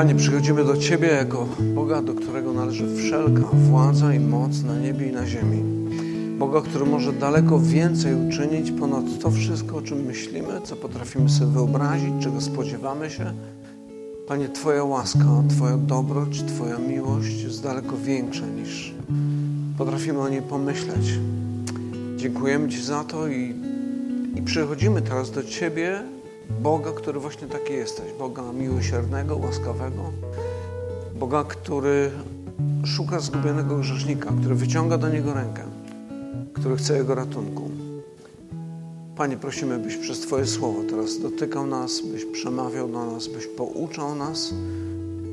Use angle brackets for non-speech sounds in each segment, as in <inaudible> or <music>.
Panie, przychodzimy do Ciebie jako Boga, do którego należy wszelka władza i moc na niebie i na ziemi. Boga, który może daleko więcej uczynić ponad to wszystko, o czym myślimy, co potrafimy sobie wyobrazić, czego spodziewamy się. Panie, Twoja łaska, Twoja dobroć, Twoja miłość jest daleko większa niż potrafimy o niej pomyśleć. Dziękujemy Ci za to i, i przychodzimy teraz do Ciebie Boga, który właśnie taki jesteś. Boga miłosiernego, łaskawego. Boga, który szuka zgubionego grzesznika, który wyciąga do Niego rękę, który chce Jego ratunku. Panie, prosimy, byś przez Twoje słowo teraz dotykał nas, byś przemawiał do nas, byś pouczał nas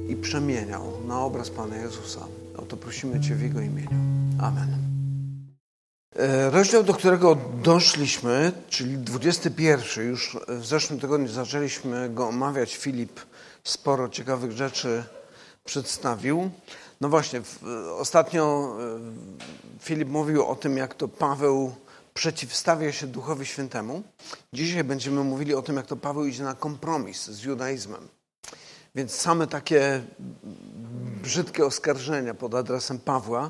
i przemieniał na obraz Pana Jezusa. O to prosimy Cię w Jego imieniu. Amen. E, rozdział, do którego doszliśmy, czyli 21, już w zeszłym tygodniu zaczęliśmy go omawiać. Filip sporo ciekawych rzeczy przedstawił. No właśnie, ostatnio e, Filip mówił o tym, jak to Paweł przeciwstawia się Duchowi Świętemu. Dzisiaj będziemy mówili o tym, jak to Paweł idzie na kompromis z judaizmem. Więc same takie brzydkie oskarżenia pod adresem Pawła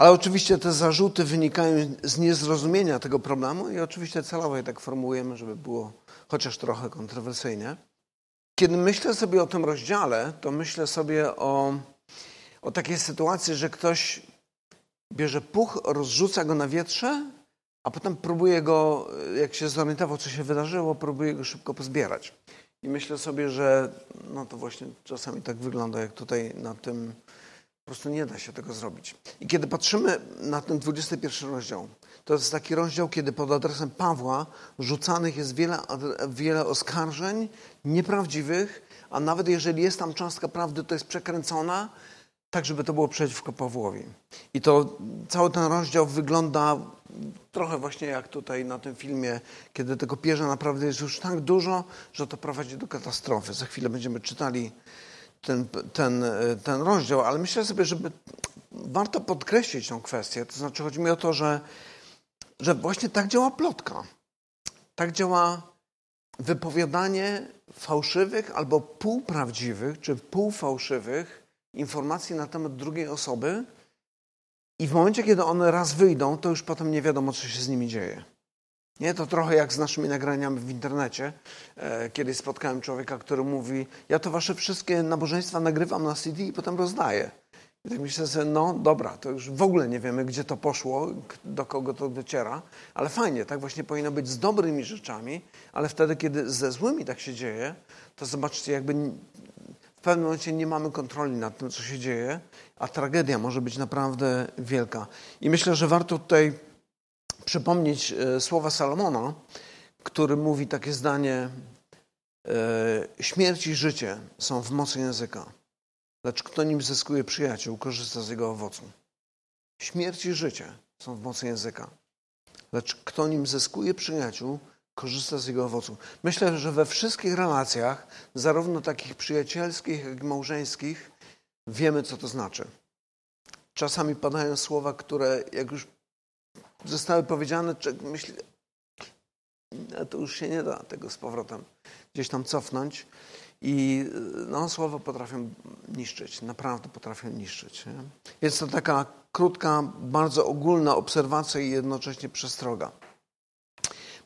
ale oczywiście te zarzuty wynikają z niezrozumienia tego problemu i oczywiście celowo je tak formułujemy, żeby było chociaż trochę kontrowersyjnie. Kiedy myślę sobie o tym rozdziale, to myślę sobie o, o takiej sytuacji, że ktoś bierze puch, rozrzuca go na wietrze, a potem próbuje go, jak się zorientował, co się wydarzyło, próbuje go szybko pozbierać. I myślę sobie, że no to właśnie czasami tak wygląda, jak tutaj na tym prostu nie da się tego zrobić. I kiedy patrzymy na ten 21 rozdział, to jest taki rozdział, kiedy pod adresem Pawła rzucanych jest wiele, wiele oskarżeń nieprawdziwych, a nawet jeżeli jest tam cząstka prawdy, to jest przekręcona, tak żeby to było przeciwko Pawłowi. I to cały ten rozdział wygląda trochę właśnie jak tutaj na tym filmie, kiedy tego pierza naprawdę jest już tak dużo, że to prowadzi do katastrofy. Za chwilę będziemy czytali ten, ten, ten rozdział, ale myślę sobie, żeby warto podkreślić tę kwestię. To znaczy, chodzi mi o to, że, że właśnie tak działa plotka. Tak działa wypowiadanie fałszywych albo półprawdziwych czy półfałszywych informacji na temat drugiej osoby. I w momencie, kiedy one raz wyjdą, to już potem nie wiadomo, co się z nimi dzieje. Nie, to trochę jak z naszymi nagraniami w internecie. E, kiedyś spotkałem człowieka, który mówi, ja to wasze wszystkie nabożeństwa nagrywam na CD i potem rozdaję. I tak myślę sobie, no dobra, to już w ogóle nie wiemy, gdzie to poszło, do kogo to dociera, ale fajnie, tak właśnie powinno być z dobrymi rzeczami, ale wtedy, kiedy ze złymi tak się dzieje, to zobaczcie, jakby w pewnym momencie nie mamy kontroli nad tym, co się dzieje, a tragedia może być naprawdę wielka. I myślę, że warto tutaj przypomnieć e, słowa Salomona, który mówi takie zdanie: e, Śmierć i życie są w mocy języka, lecz kto nim zyskuje przyjaciół, korzysta z jego owocu. Śmierć i życie są w mocy języka, lecz kto nim zyskuje przyjaciół, korzysta z jego owocu. Myślę, że we wszystkich relacjach, zarówno takich przyjacielskich, jak i małżeńskich, wiemy, co to znaczy. Czasami padają słowa, które, jak już zostały powiedziane, myślę, to już się nie da tego z powrotem gdzieś tam cofnąć. I no, słowo potrafią niszczyć, naprawdę potrafią niszczyć. Nie? Jest to taka krótka, bardzo ogólna obserwacja i jednocześnie przestroga.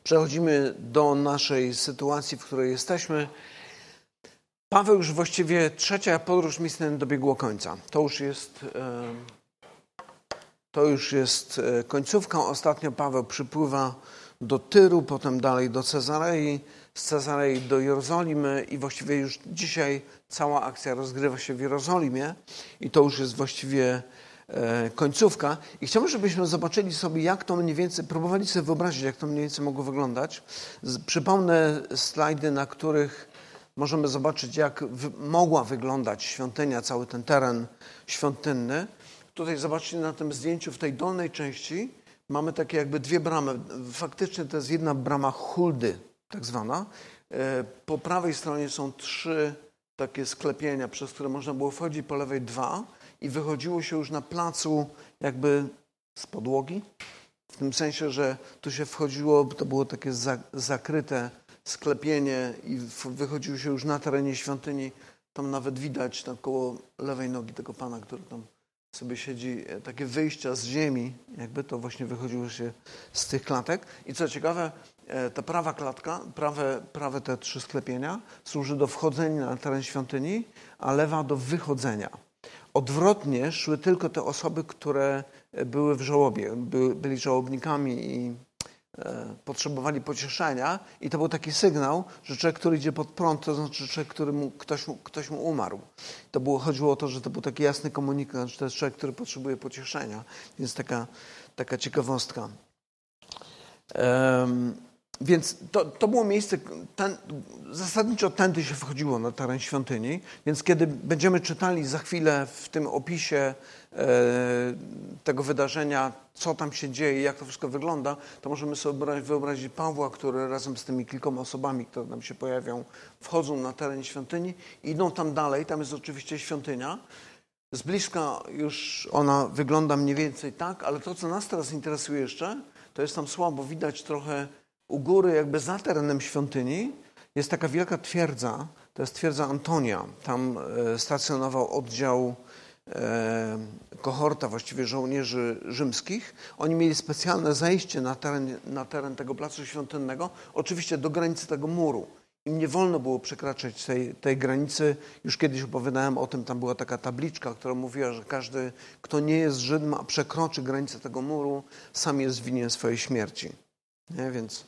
Przechodzimy do naszej sytuacji, w której jesteśmy. Paweł już właściwie trzecia podróż misji dobiegło końca. To już jest to już jest e, końcówka. Ostatnio Paweł przypływa do Tyru, potem dalej do Cezarei, z Cezarei do Jerozolimy i właściwie już dzisiaj cała akcja rozgrywa się w Jerozolimie i to już jest właściwie e, końcówka. I chciałbym, żebyśmy zobaczyli sobie, jak to mniej więcej, próbowali sobie wyobrazić, jak to mniej więcej mogło wyglądać. Przypomnę slajdy, na których możemy zobaczyć, jak mogła wyglądać świątynia, cały ten teren świątynny. Tutaj zobaczcie na tym zdjęciu w tej dolnej części mamy takie jakby dwie bramy. Faktycznie to jest jedna brama huldy, tak zwana. E, po prawej stronie są trzy takie sklepienia, przez które można było wchodzić, po lewej dwa i wychodziło się już na placu jakby z podłogi. W tym sensie, że tu się wchodziło, to było takie zakryte sklepienie i wychodziło się już na terenie świątyni Tam nawet widać tam koło lewej nogi tego pana, który tam sobie siedzi, e, takie wyjścia z ziemi, jakby to właśnie wychodziło się z tych klatek. I co ciekawe, e, ta prawa klatka, prawe, prawe te trzy sklepienia służy do wchodzenia na teren świątyni, a lewa do wychodzenia. Odwrotnie szły tylko te osoby, które były w żałobie, by, byli żałobnikami i e, potrzebowali pocieszenia i to był taki sygnał, że człowiek, który idzie pod prąd, to znaczy człowiek, który mu, ktoś, mu, ktoś mu umarł. To było, chodziło o to, że to był taki jasny komunikat, że to jest człowiek, który potrzebuje pocieszenia. Więc taka, taka ciekawostka. Um, więc to, to było miejsce, ten, zasadniczo tędy się wchodziło na teren świątyni, więc kiedy będziemy czytali za chwilę w tym opisie e, tego wydarzenia, co tam się dzieje, jak to wszystko wygląda, to możemy sobie wyobrazić Pawła, który razem z tymi kilkoma osobami, które tam się pojawią, wchodzą na teren świątyni i idą tam dalej. Tam jest oczywiście świątynia. Z bliska już ona wygląda mniej więcej tak, ale to, co nas teraz interesuje jeszcze, to jest tam słabo widać trochę u góry, jakby za terenem świątyni, jest taka wielka twierdza, to jest twierdza Antonia. Tam e, stacjonował oddział e, kohorta właściwie żołnierzy rzymskich. Oni mieli specjalne zejście na teren, na teren tego placu świątynnego, oczywiście do granicy tego muru. Im nie wolno było przekraczać tej, tej granicy. Już kiedyś opowiadałem o tym, tam była taka tabliczka, która mówiła, że każdy, kto nie jest Żydem, a przekroczy granicę tego muru, sam jest winien swojej śmierci. Nie? Więc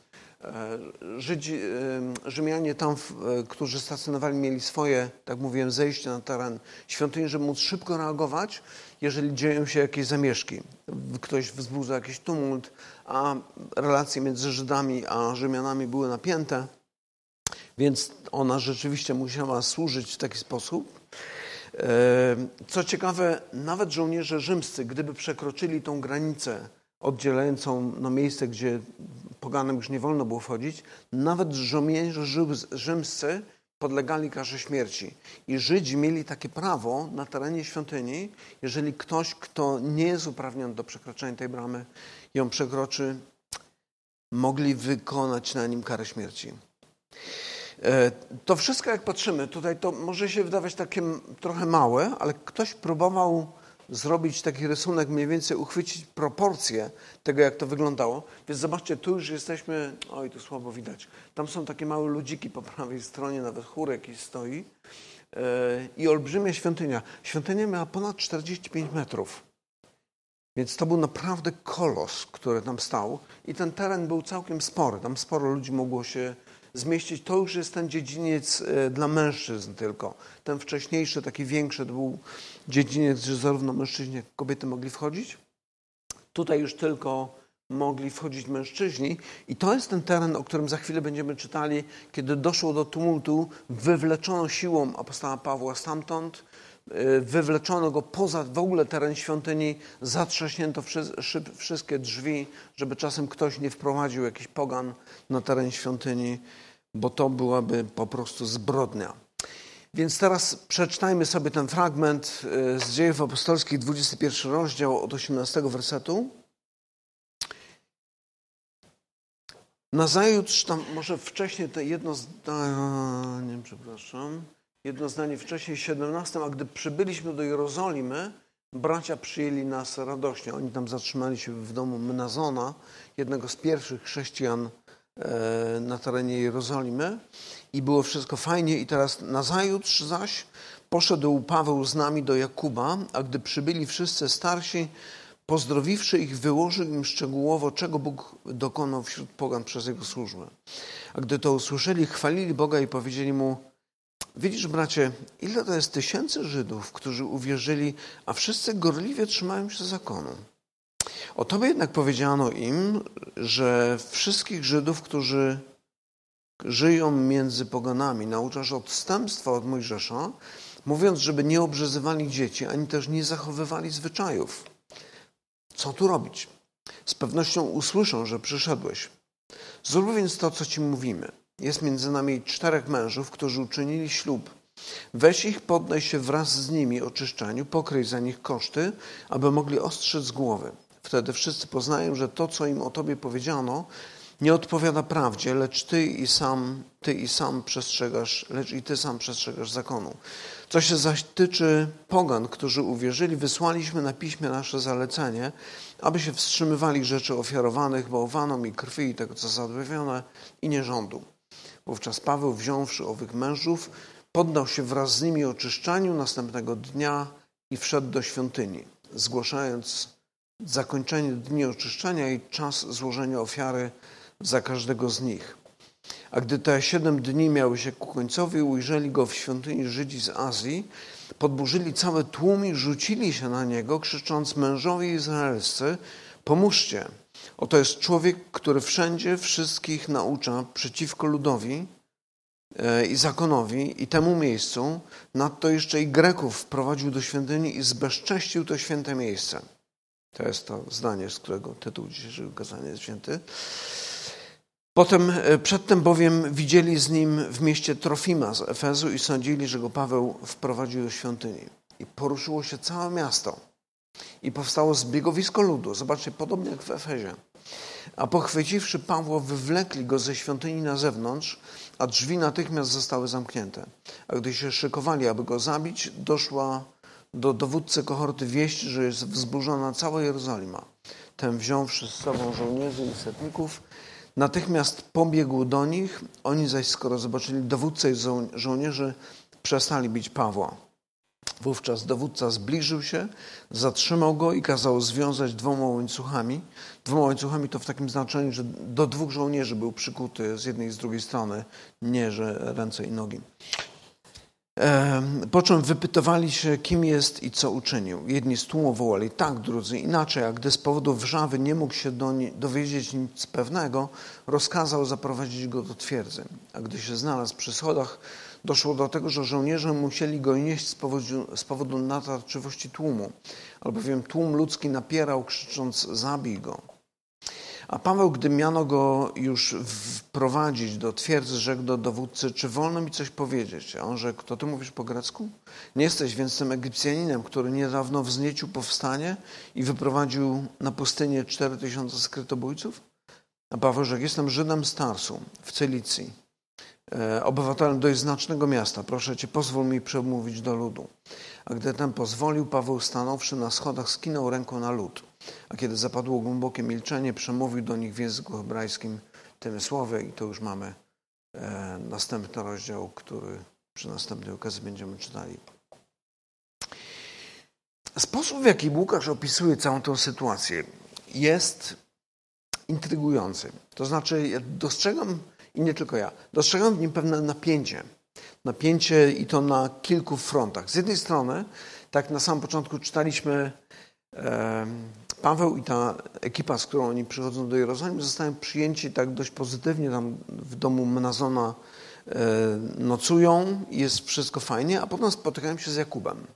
Żydzi, e, Rzymianie tam, e, którzy stacjonowali, mieli swoje, tak mówiłem, zejście na teren świątyni, żeby móc szybko reagować, jeżeli dzieją się jakieś zamieszki. Ktoś wzbudza jakiś tumult, a relacje między Żydami a Rzymianami były napięte, więc ona rzeczywiście musiała służyć w taki sposób. Co ciekawe, nawet żołnierze rzymscy, gdyby przekroczyli tą granicę oddzielającą no, miejsce, gdzie poganom już nie wolno było wchodzić, nawet żołnierze rzymscy podlegali karze śmierci. I Żydzi mieli takie prawo na terenie świątyni, jeżeli ktoś, kto nie jest uprawniony do przekroczenia tej bramy, ją przekroczy, mogli wykonać na nim karę śmierci. E, to wszystko, jak patrzymy, tutaj to może się wydawać takie trochę małe, ale ktoś próbował zrobić taki rysunek, mniej więcej uchwycić proporcje tego, jak to wyglądało. Więc zobaczcie, tu już jesteśmy, oj, tu słabo widać. Tam są takie małe ludziki po prawej stronie, nawet chór jakiś stoi. Yy, I olbrzymia świątynia. Świątynia miała ponad 45 metrów. Więc to był naprawdę kolos, który tam stał. I ten teren był całkiem spory. Tam sporo ludzi mogło się zmieścić. To już jest ten dziedziniec e, dla mężczyzn tylko. Ten wcześniejszy, taki większy, to był dziedziniec, że zarówno mężczyźni, jak kobiety mogli wchodzić. Tutaj już tylko mogli wchodzić mężczyźni. I to jest ten teren, o którym za chwilę będziemy czytali, kiedy doszło do tumultu, wywleczono siłą apostoła Pawła stamtąd, e, wywleczono go poza w ogóle teren świątyni, zatrzaśnięto wszystkie drzwi, żeby czasem ktoś nie wprowadził jakiś pogan na teren świątyni bo to byłaby po prostu zbrodnia. Więc teraz przeczytajmy sobie ten fragment y, z dziejów apostolskich, 21 rozdział od 18 wersetu. Nazajutrz, tam może wcześniej to jedno zdanie, przepraszam, jedno zdanie wcześniej, 17, a gdy przybyliśmy do Jerozolimy, bracia przyjęli nas radośnie. Oni tam zatrzymali się w domu Menazona, jednego z pierwszych chrześcijan E, na terenie Jerozolimy i było wszystko fajnie. I teraz nazajutrz zaś poszedł Paweł z nami do Jakuba, a gdy przybyli wszyscy starsi, pozdrowiwszy ich, wyłożył im szczegółowo, czego Bóg dokonał wśród pogan przez jego służbę. A gdy to usłyszeli, chwalili Boga i powiedzieli mu, widzisz bracie, ile to jest tysięcy Żydów, którzy uwierzyli, a wszyscy gorliwie trzymają się zakonu. O tobie jednak powiedziano im, że wszystkich Żydów, którzy żyją między poganami, nauczasz odstępstwa od Mojżesza, mówiąc, żeby nie obrzezywali dzieci, ani też nie zachowywali zwyczajów. Co tu robić? Z pewnością usłyszą, że przyszedłeś. Zrób więc to, co ci mówimy. Jest między nami czterech mężów, którzy uczynili ślub. Weź ich, poddaj się wraz z nimi oczyszczaniu, pokryj za nich koszty, aby mogli ostrzec głowy. Wtedy wszyscy poznają, że to, co im o Tobie powiedziano, nie odpowiada prawdzie, lecz ty i sam, ty i sam przestrzegasz, lecz i ty sam przestrzegasz zakonu. Co się zaś tyczy pogan, którzy uwierzyli, wysłaliśmy na piśmie nasze zalecenie, aby się wstrzymywali rzeczy ofiarowanych bałwanom i krwi i tego, co zadławione i nierządu. Wówczas Paweł, wziąwszy owych mężów, poddał się wraz z nimi oczyszczaniu następnego dnia i wszedł do świątyni, zgłaszając zakończenie dni oczyszczania i czas złożenia ofiary za każdego z nich. A gdy te siedem dni miały się ku końcowi, ujrzeli go w świątyni Żydzi z Azji, podburzyli całe tłum i rzucili się na niego, krzycząc mężowie izraelscy, pomóżcie. Oto jest człowiek, który wszędzie wszystkich naucza przeciwko ludowi e, i zakonowi i temu miejscu. Nadto jeszcze i Greków wprowadził do świątyni i zbezcześcił to święte miejsce. To jest to zdanie, z którego tytuł dzisiejszego kazania jest wzięty. Potem, e, przedtem bowiem widzieli z nim w mieście Trofima z Efezu i sądzili, że go Paweł wprowadził do świątyni. I poruszyło się całe miasto. I powstało zbiegowisko ludu. Zobaczcie, podobnie jak w Efezie. A pochwyciwszy Pawła, wywlekli go ze świątyni na zewnątrz, a drzwi natychmiast zostały zamknięte. A gdy się szykowali, aby go zabić, doszła do dowódcy kohorty wieść, że jest wzburzona cała Jerozolima. Ten wziąwszy z sobą żołnierzy i setników, natychmiast pobiegł do nich. Oni zaś, skoro zobaczyli dowódcę i żołnierzy, przestali bić Pawła. Wówczas dowódca zbliżył się, zatrzymał go i kazał związać dwoma łańcuchami. Dwoma łańcuchami to w takim znaczeniu, że do dwóch żołnierzy był przykuty z jednej i z drugiej strony, nie że ręce i nogi. Po czym wypytowali się, kim jest i co uczynił. Jedni z tłumu wołali tak, drudzy inaczej, a gdy z powodu wrzawy nie mógł się do nie, dowiedzieć nic pewnego, rozkazał zaprowadzić go do twierdzy. A gdy się znalazł przy schodach, doszło do tego, że żołnierze musieli go nieść z powodu, z powodu natarczywości tłumu, albowiem tłum ludzki napierał, krzycząc: Zabij go. A Paweł, gdy miano go już wprowadzić do twierdzy, rzekł do dowódcy, czy wolno mi coś powiedzieć? A on rzekł, to ty mówisz po grecku? Nie jesteś więc tym Egipcjaninem, który niedawno wzniecił powstanie i wyprowadził na pustynię cztery tysiące skrytobójców? A Paweł rzekł, jestem Żydem z Tarsu, w Celicji, e, obywatelem dość znacznego miasta. Proszę cię, pozwól mi przemówić do ludu. A gdy ten pozwolił, Paweł stanąwszy na schodach, skinął ręką na lud. A kiedy zapadło głębokie milczenie, przemówił do nich w języku hebrajskim tymi słowy i to już mamy e, następny rozdział, który przy następnej okazji będziemy czytali. Sposób, w jaki Łukasz opisuje całą tę sytuację, jest intrygujący. To znaczy, ja dostrzegam, i nie tylko ja, dostrzegam w nim pewne napięcie. Napięcie i to na kilku frontach. Z jednej strony, tak na samym początku czytaliśmy Paweł i ta ekipa, z którą oni przychodzą do Jerozolimy, zostają przyjęci tak dość pozytywnie. Tam w domu Menazona e, nocują, jest wszystko fajnie, a potem spotykają się z Jakubem.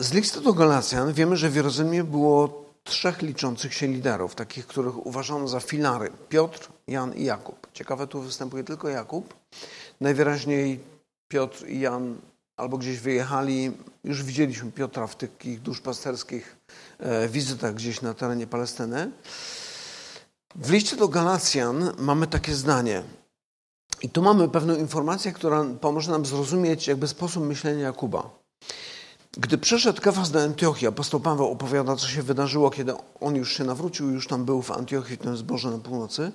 Z listu do Galacjan wiemy, że w Jerozolimie było trzech liczących się liderów, takich, których uważano za filary. Piotr, Jan i Jakub. Ciekawe, tu występuje tylko Jakub. Najwyraźniej Piotr i Jan albo gdzieś wyjechali. Już widzieliśmy Piotra w takich duszpasterskich e, wizytach gdzieś na terenie Palestyny. W liście do Galacjan mamy takie zdanie. I tu mamy pewną informację, która pomoże nam zrozumieć jakby sposób myślenia Jakuba. Gdy przyszedł Kefas do Antiochii, apostoł Paweł opowiada, co się wydarzyło, kiedy on już się nawrócił, już tam był w Antiochii, w tym zborze na północy.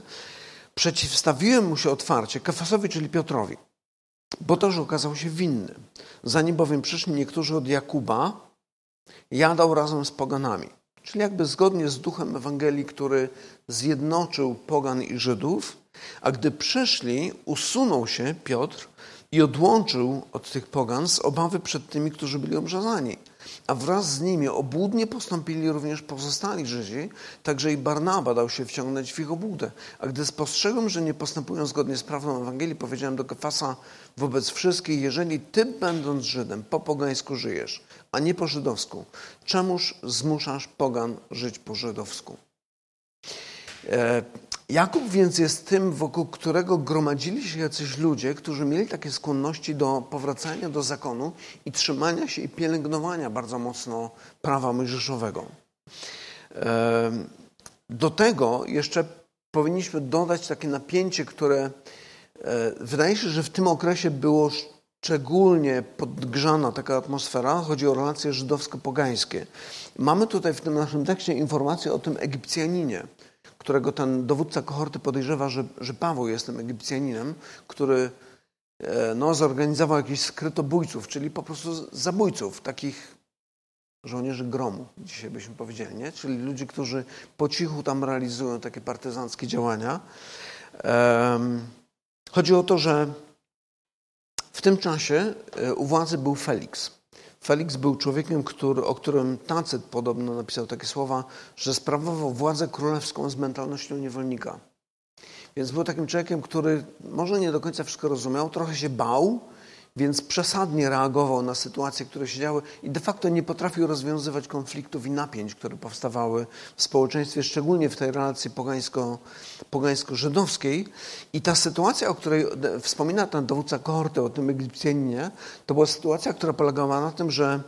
Przeciwstawiłem mu się otwarcie Kefasowi, czyli Piotrowi bo też okazał się winny. Zanim bowiem przyszli niektórzy od Jakuba, jadał razem z poganami. Czyli jakby zgodnie z duchem Ewangelii, który zjednoczył pogan i Żydów, a gdy przyszli, usunął się Piotr i odłączył od tych pogan z obawy przed tymi, którzy byli obrzezani a wraz z nimi obłudnie postąpili również pozostali Żydzi, także i Barnaba dał się wciągnąć w ich obłudę. A gdy spostrzegłem, że nie postępują zgodnie z prawdą Ewangelii, powiedziałem do Kefasa wobec wszystkich, jeżeli ty będąc Żydem po pogańsku żyjesz, a nie po żydowsku, czemuż zmuszasz pogan żyć po żydowsku? E, Jakub więc jest tym, wokół którego gromadzili się jacyś ludzie, którzy mieli takie skłonności do powracania do zakonu i trzymania się i pielęgnowania bardzo mocno prawa mojżeszowego. Do tego jeszcze powinniśmy dodać takie napięcie, które wydaje się, że w tym okresie było szczególnie podgrzana taka atmosfera. Chodzi o relacje żydowsko-pogańskie. Mamy tutaj w tym naszym tekście informację o tym Egipcjaninie, którego ten dowódca kohorty podejrzewa, że, że Paweł jest tym Egipcjaninem, który e, no, zorganizował jakichś skrytobójców, czyli po prostu zabójców, takich żołnierzy gromu, dzisiaj byśmy powiedzieli, nie? czyli ludzi, którzy po cichu tam realizują takie partyzanckie działania. Chodzi o to, że w tym czasie e, u władzy był Felix. Felix był człowiekiem, który, o którym Tacyt podobno napisał takie słowa, że sprawował władzę królewską z mentalnością niewolnika. Więc był takim człowiekiem, który może nie do końca wszystko rozumiał, trochę się bał, więc przesadnie reagował na sytuacje, które się działy i de facto nie potrafił rozwiązywać konfliktów i napięć, które powstawały w społeczeństwie, szczególnie w tej relacji pogańsko, pogańsko-żydowskiej. I ta sytuacja, o której wspomina ten dowódca kohorty, o tym Egipcjaninie, to była sytuacja, która polegała na tym, że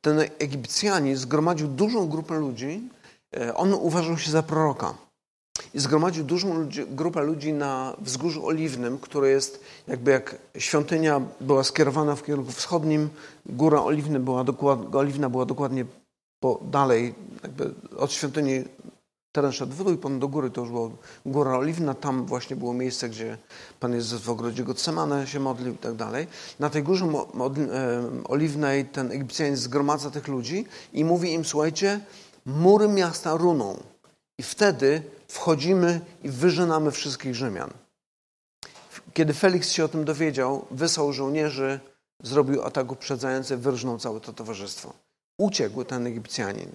ten Egipcjanin zgromadził dużą grupę ludzi, e, on uważał się za proroka i zgromadził dużą ludzi, grupę ludzi na wzgórzu oliwnym, które jest jakby jak świątynia była skierowana w kierunku wschodnim, góra oliwna była, dokład, oliwna była dokładnie po, dalej, jakby od świątyni teren szedł w dół i do góry to już była góra oliwna, tam właśnie było miejsce, gdzie Pan Jezus w ogrodzie Gotsemane się modlił i tak dalej. Na tej górze oliwnej ten Egipcjanin zgromadza tych ludzi i mówi im, słuchajcie, mury miasta runą. I wtedy wchodzimy i wyżynamy wszystkich Rzymian. Kiedy Felix się o tym dowiedział, wysłał żołnierzy, zrobił atak uprzedzający, wyrżnął całe to towarzystwo. Uciekł ten Egipcjanin.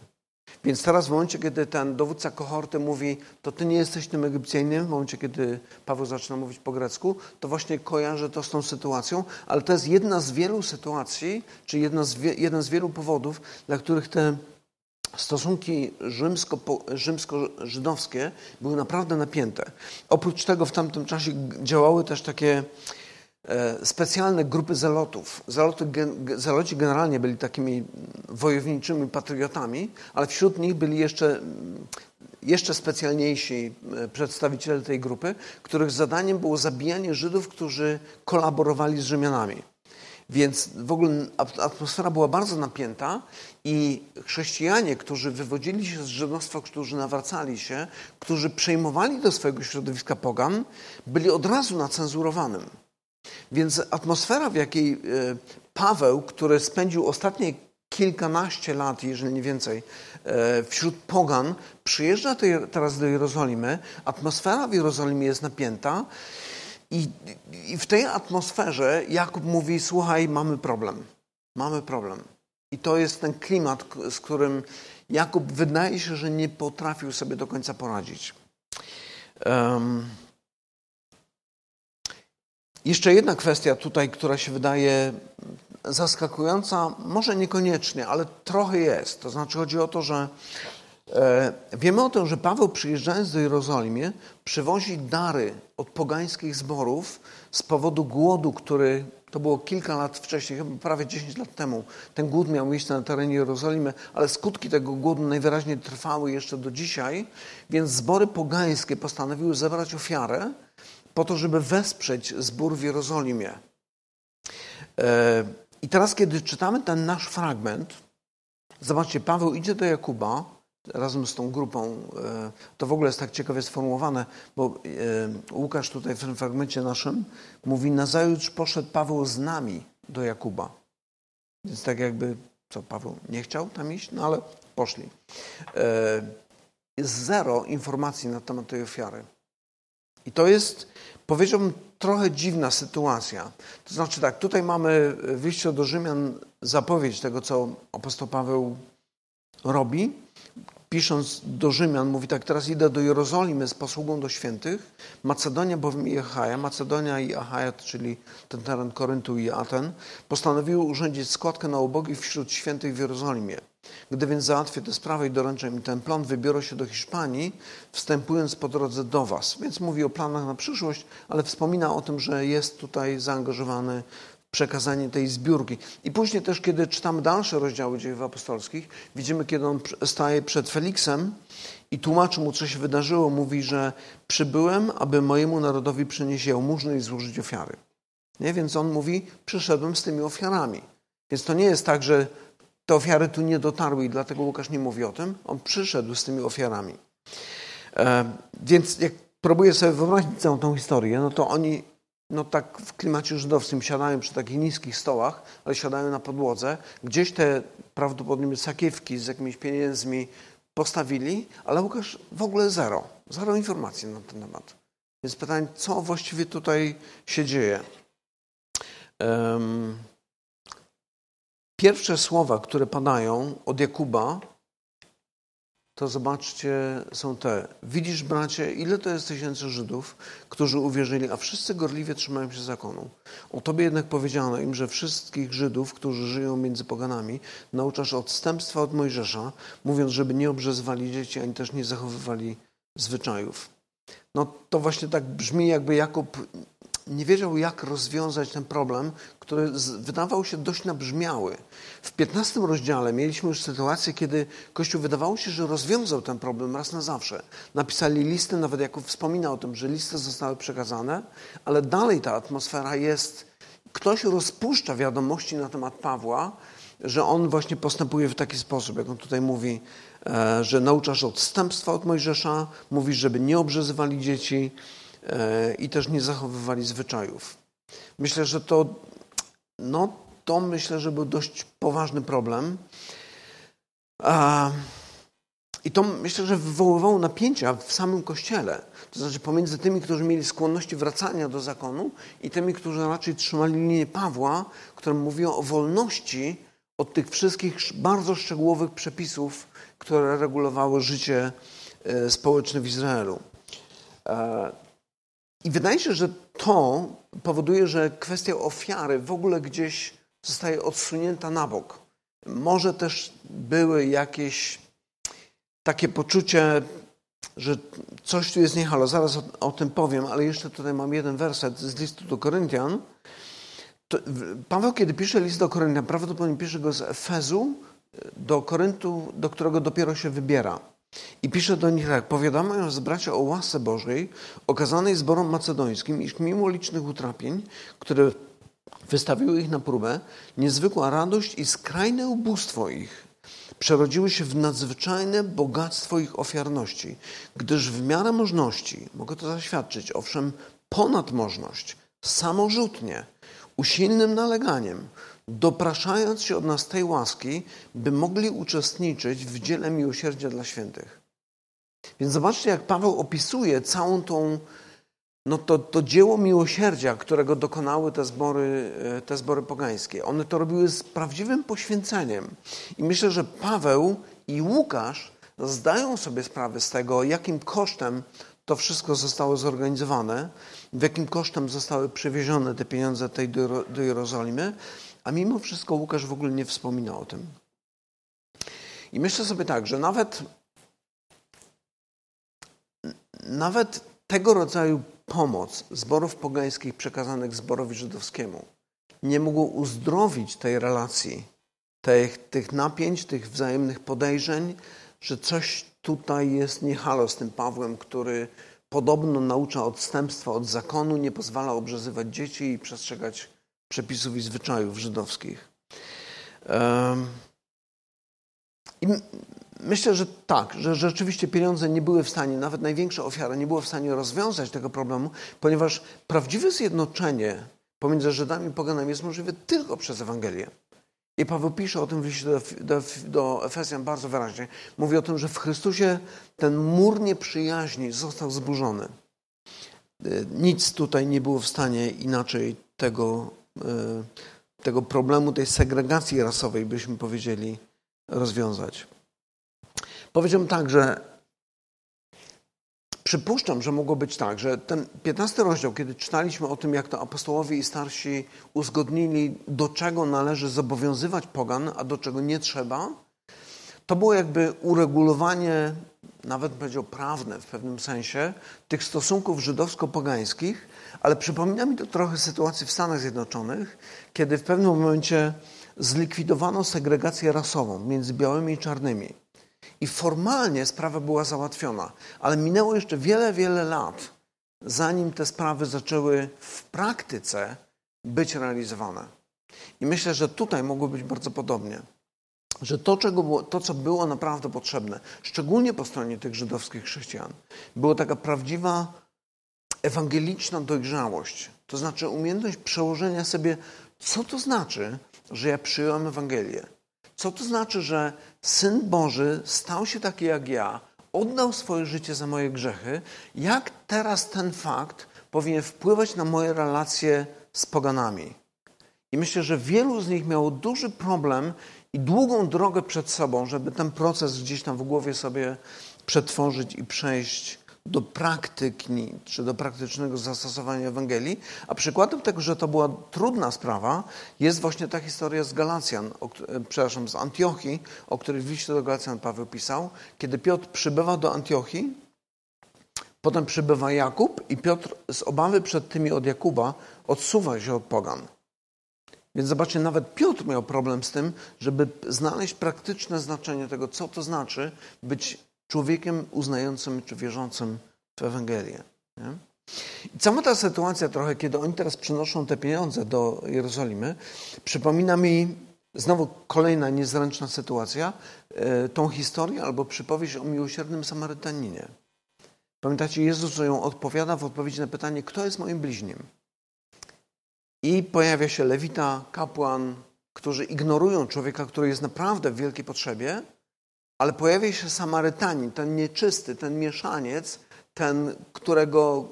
Więc teraz w momencie, kiedy ten dowódca kohorty mówi, to ty nie jesteś tym Egipcjaninem, w momencie, kiedy Paweł zaczyna mówić po grecku, to właśnie kojarzę to z tą sytuacją, ale to jest jedna z wielu sytuacji, czy jedna z wie, jeden z wielu powodów, dla których te stosunki rzymsko-żydowskie były naprawdę napięte. Oprócz tego w tamtym czasie działały też takie e, specjalne grupy zelotów. Zeloty, zeloci generalnie byli takimi wojowniczymi patriotami, ale wśród nich byli jeszcze, jeszcze specjalniejsi e, przedstawiciele tej grupy, których zadaniem było zabijanie Żydów, którzy kolaborowali z Rzymianami. Więc w ogóle atmosfera była bardzo napięta i chrześcijanie, którzy wywodzili się z żydostwa, którzy nawracali się, którzy przejmowali do swojego środowiska pogan, byli od razu na cenzurowanym. Więc atmosfera, w jakiej e, Paweł, który spędził ostatnie kilkanaście lat, jeżeli nie więcej, e, wśród pogan, przyjeżdża teraz do Jerozolimy, atmosfera w Jerozolimie jest napięta i, I, w tej atmosferze Jakub mówi: Słuchaj, mamy problem. Mamy problem. I to jest ten klimat, z którym Jakub wydaje się, że nie potrafił sobie do końca poradzić. Um, jeszcze jedna kwestia tutaj, która się wydaje zaskakująca, może niekoniecznie, ale trochę jest. To znaczy chodzi o to, że wiemy o tym, że Paweł przyjeżdżając do Jerozolimy przywozi dary od pogańskich zborów z powodu głodu, który to było kilka lat wcześniej, chyba prawie 10 lat temu. Ten głód miał miejsce na terenie Jerozolimy, ale skutki tego głodu najwyraźniej trwały jeszcze do dzisiaj, więc zbory pogańskie postanowiły zebrać ofiarę po to, żeby wesprzeć zbór w Jerozolimie. E, I teraz, kiedy czytamy ten nasz fragment, zobaczcie, Paweł idzie do Jakuba, razem z tą grupą. E, to w ogóle jest tak ciekawie sformułowane, bo e, Łukasz tutaj w tym fragmencie naszym mówi, nazajutrz poszedł Paweł z nami do Jakuba. Więc tak jakby, co Paweł nie chciał tam iść, no ale poszli. E, jest zero informacji na temat tej ofiary. I to jest, powiedziałbym, trochę dziwna sytuacja. To znaczy tak, tutaj mamy wyjście do Rzymian, zapowiedź tego, co apostoł Paweł robi, pisząc do Rzymian, mówi tak, teraz idę do Jerozolimy z posługą do świętych, Macedonia bowiem i Achaja, Macedonia i Achaja, czyli ten teren Koryntu i Aten, postanowiły urządzić składkę na ubogich wśród świętych w Jerozolimie. Gdy więc załatwię tę sprawę i doręczę im ten plan, wybiorę się do Hiszpanii, wstępując po drodze do Was. Więc mówi o planach na przyszłość, ale wspomina o tym, że jest tutaj zaangażowany przekazanie tej zbiórki. I później też, kiedy czytamy dalsze rozdziały dziejów apostolskich, widzimy, kiedy on staje przed Feliksem i tłumaczy mu, co się wydarzyło. Mówi, że przybyłem, aby mojemu narodowi przynieść jałmużnę i złożyć ofiary. Nie? Więc on mówi, przyszedłem z tymi ofiarami. Więc to nie jest tak, że te ofiary tu nie dotarły i dlatego Łukasz nie mówi o tym. On przyszedł z tymi ofiarami. E, więc jak próbuję sobie wyobrazić całą tą historię, no to oni no tak w klimacie żydowskim siadają przy takich niskich stołach, ale siadają na podłodze. Gdzieś te prawdopodobnie sakiewki z jakimiś pieniędzmi postawili, ale Łukasz w ogóle zero. Zero informacji na ten temat. Więc pytanie, co właściwie tutaj się dzieje? Um, pierwsze słowa, które padają od Jakuba, to zobaczcie, są te. Widzisz, bracie, ile to jest tysięcy Żydów, którzy uwierzyli, a wszyscy gorliwie trzymają się zakonu. O tobie jednak powiedziano im, że wszystkich Żydów, którzy żyją między poganami, nauczasz odstępstwa od Mojżesza, mówiąc, żeby nie obrzezwali dzieci, ani też nie zachowywali zwyczajów. No to właśnie tak brzmi, jakby Jakub nie wiedział, jak rozwiązać ten problem, który wydawał się dość nabrzmiały. W 15 rozdziale mieliśmy już sytuację, kiedy Kościół wydawało się, że rozwiązał ten problem raz na zawsze. Napisali listy, nawet Jakub wspomina o tym, że listy zostały przekazane, ale dalej ta atmosfera jest. Ktoś rozpuszcza wiadomości na temat Pawła, że on właśnie postępuje w taki sposób, jak on tutaj mówi, e, że nauczasz odstępstwa od Mojżesza, mówisz, żeby nie obrzezywali dzieci, i też nie zachowywali zwyczajów. Myślę, że to, no, to myślę, że był dość poważny problem. I to myślę, że wywoływało napięcia w samym kościele. To znaczy pomiędzy tymi, którzy mieli skłonności wracania do zakonu i tymi, którzy raczej trzymali linię Pawła, która mówiła o wolności od tych wszystkich bardzo szczegółowych przepisów, które regulowały życie e, społeczne w Izraelu. I wydaje się, że to powoduje, że kwestia ofiary w ogóle gdzieś zostaje odsunięta na bok. Może też były jakieś takie poczucie, że coś tu jest niehalo. Zaraz o, o, tym powiem, ale jeszcze tutaj mam jeden werset z listu do Koryntian. To, Paweł, kiedy pisze list do Koryntian, prawdopodobnie pisze go z Efezu do Koryntu, do którego dopiero się wybiera. I pisze do nich tak, powiadamiając bracia o łasce Bożej, okazanej zborom macedońskim, iż mimo licznych utrapień, które wystawiły ich na próbę, niezwykła radość i skrajne ubóstwo ich przerodziły się w nadzwyczajne bogactwo ich ofiarności, gdyż w miarę możności, mogę to zaświadczyć, owszem, ponad możność, samorzutnie, usilnym naleganiem, dopraszając się od nas tej łaski, by mogli uczestniczyć w dziele miłosierdzia dla świętych. Więc zobaczcie, jak Paweł opisuje całą tą, no to, to dzieło miłosierdzia, którego dokonały te zbory, e, te zbory pogańskie. One to robiły z prawdziwym poświęceniem. I myślę, że Paweł i Łukasz zdają sobie sprawę z tego, jakim kosztem to wszystko zostało zorganizowane, w jakim kosztem zostały przewiezione te pieniądze tej do, do Jerozolimy, a mimo wszystko Łukasz w ogóle nie wspomina o tym. I myślę sobie tak, że nawet, nawet tego rodzaju pomoc zborów pogańskich przekazanych zborowi żydowskiemu nie mogło uzdrowić tej relacji, tych, tych napięć, tych wzajemnych podejrzeń, że coś tutaj jest niehalo z tym Pawłem, który podobno naucza odstępstwa od zakonu, nie pozwala obrzezywać dzieci i przestrzegać przepisów i zwyczajów żydowskich. I myślę, że tak, że rzeczywiście pieniądze nie były w stanie, nawet największa ofiara nie była w stanie rozwiązać tego problemu, ponieważ prawdziwe zjednoczenie pomiędzy Żydami i poganami jest możliwe tylko przez Ewangelię. I Paweł pisze o tym w liście do, do, do Efezjan bardzo wyraźnie. Mówi o tym, że w Chrystusie ten mur nieprzyjaźni został zburzony. Nic tutaj nie było w stanie inaczej tego tego problemu, tej segregacji rasowej, byśmy powiedzieli, rozwiązać. Powiedziałem tak, że przypuszczam, że mogło być tak, że ten 15 rozdział, kiedy czytaliśmy o tym, jak to apostołowie i starsi uzgodnili, do czego należy zobowiązywać pogan, a do czego nie trzeba, to było jakby uregulowanie nawet powiedział prawne w pewnym sensie, tych stosunków żydowsko-pogańskich, ale przypomina mi to trochę sytuację w Stanach Zjednoczonych, kiedy w pewnym momencie zlikwidowano segregację rasową między białymi i czarnymi. I formalnie sprawa była załatwiona, ale minęło jeszcze wiele, wiele lat, zanim te sprawy zaczęły w praktyce być realizowane. I myślę, że tutaj mogło być bardzo podobnie. Że to, czego było, to, co było naprawdę potrzebne, szczególnie po stronie tych żydowskich chrześcijan, było taka prawdziwa ewangeliczna dojrzałość. To znaczy umiejętność przełożenia sobie, co to znaczy, że ja przyjąłem Ewangelię. Co to znaczy, że Syn Boży stał się taki jak ja, oddał swoje życie za moje grzechy? Jak teraz ten fakt powinien wpływać na moje relacje z poganami? I myślę, że wielu z nich miało duży problem i długą drogę przed sobą, żeby ten proces gdzieś tam w głowie sobie przetworzyć i przejść do praktyki, czy do praktycznego zastosowania Ewangelii. A przykładem tego, że to była trudna sprawa, jest właśnie ta historia z Galacjan, o, przepraszam, z Antiochii, o której w liście do Galacjan Paweł pisał. Kiedy Piotr przybywa do Antiochii, potem przybywa Jakub i Piotr z obawy przed tymi od Jakuba odsuwa się od pogan. Więc zobaczcie, nawet Piotr miał problem z tym, żeby znaleźć praktyczne znaczenie tego, co to znaczy być człowiekiem uznającym czy wierzącym w Ewangelię. Nie? I cała ta sytuacja trochę, kiedy oni teraz przynoszą te pieniądze do Jerozolimy, przypomina mi znowu kolejna niezręczna sytuacja, e, tą historię albo przypowieść o miłosiernym Samarytaninie. Pamiętacie, Jezus ją odpowiada w odpowiedzi na pytanie, kto jest moim bliźnim? I pojawia się lewita, kapłan, którzy ignorują człowieka, który jest naprawdę w wielkiej potrzebie, ale pojawia się Samarytanin, ten nieczysty, ten mieszaniec, ten, którego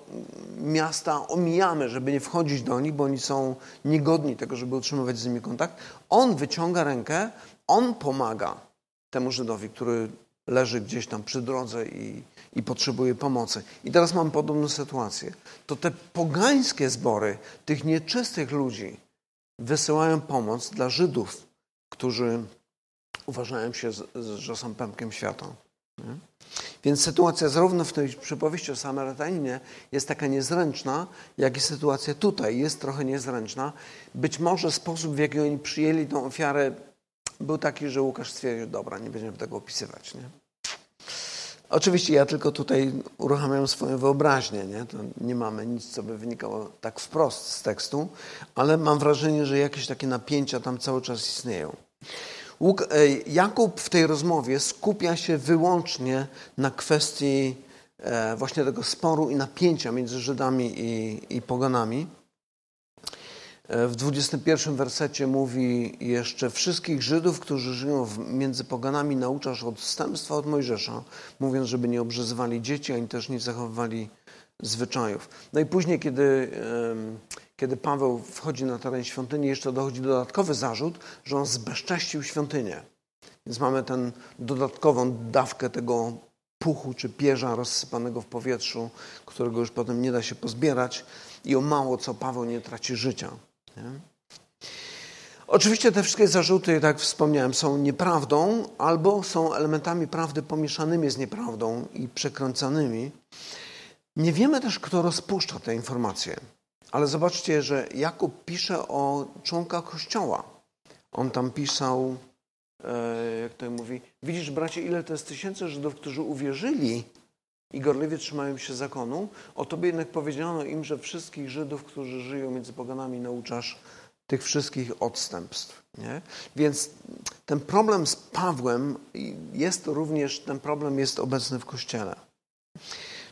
miasta omijamy, żeby nie wchodzić do nich, bo oni są niegodni tego, żeby utrzymywać z nimi kontakt. On wyciąga rękę, on pomaga temu Żydowi, który leży gdzieś tam przy drodze i, i potrzebuje pomocy. I teraz mam podobną sytuację. To te pogańskie zbory tych nieczystych ludzi wysyłają pomoc dla Żydów, którzy uważają się, że są pępkiem świata. Więc sytuacja zarówno w tej przypowieści o Samarytaninie jest taka niezręczna, jak i sytuacja tutaj jest trochę niezręczna. Być może sposób, w jaki oni przyjęli tą ofiarę, był taki, że Łukasz stwierdził, dobra, nie będziemy tego opisywać. Nie? Oczywiście ja tylko tutaj uruchamiam swoją wyobraźnię, nie? To nie mamy nic, co by wynikało tak wprost z tekstu, ale mam wrażenie, że jakieś takie napięcia tam cały czas istnieją. E, Jakub w tej rozmowie skupia się wyłącznie na kwestii e, właśnie tego sporu i napięcia między Żydami i, i poganami. E, w 21 wersecie mówi jeszcze wszystkich Żydów, którzy żyją między poganami, nauczasz odstępstwa od Mojżesza, mówiąc, żeby nie obrzezywali dzieci, ani też nie zachowywali zwyczajów. No i później, kiedy kiedy Paweł wchodzi na teren świątyni, jeszcze dochodzi dodatkowy zarzut, że on zbezcześcił świątynię. Więc mamy tę dodatkową dawkę tego puchu czy pierza rozsypanego w powietrzu, którego już potem nie da się pozbierać i o mało co Paweł nie traci życia. Oczywiście te wszystkie zarzuty, tak jak wspomniałem, są nieprawdą albo są elementami prawdy pomieszanymi z nieprawdą i przekręcanymi. Nie wiemy też, kto rozpuszcza te informacje. Ale zobaczcie, że Jakub pisze o członkach Kościoła. On tam pisał, e, jak to mówi, widzisz bracie, ile to jest tysięcy Żydów, którzy uwierzyli i gorliwie trzymają się zakonu. O tobie jednak powiedziano im, że wszystkich Żydów, którzy żyją między poganami, nauczasz tych wszystkich odstępstw. Nie? Więc ten problem z Pawłem jest również, ten problem jest obecny w Kościele.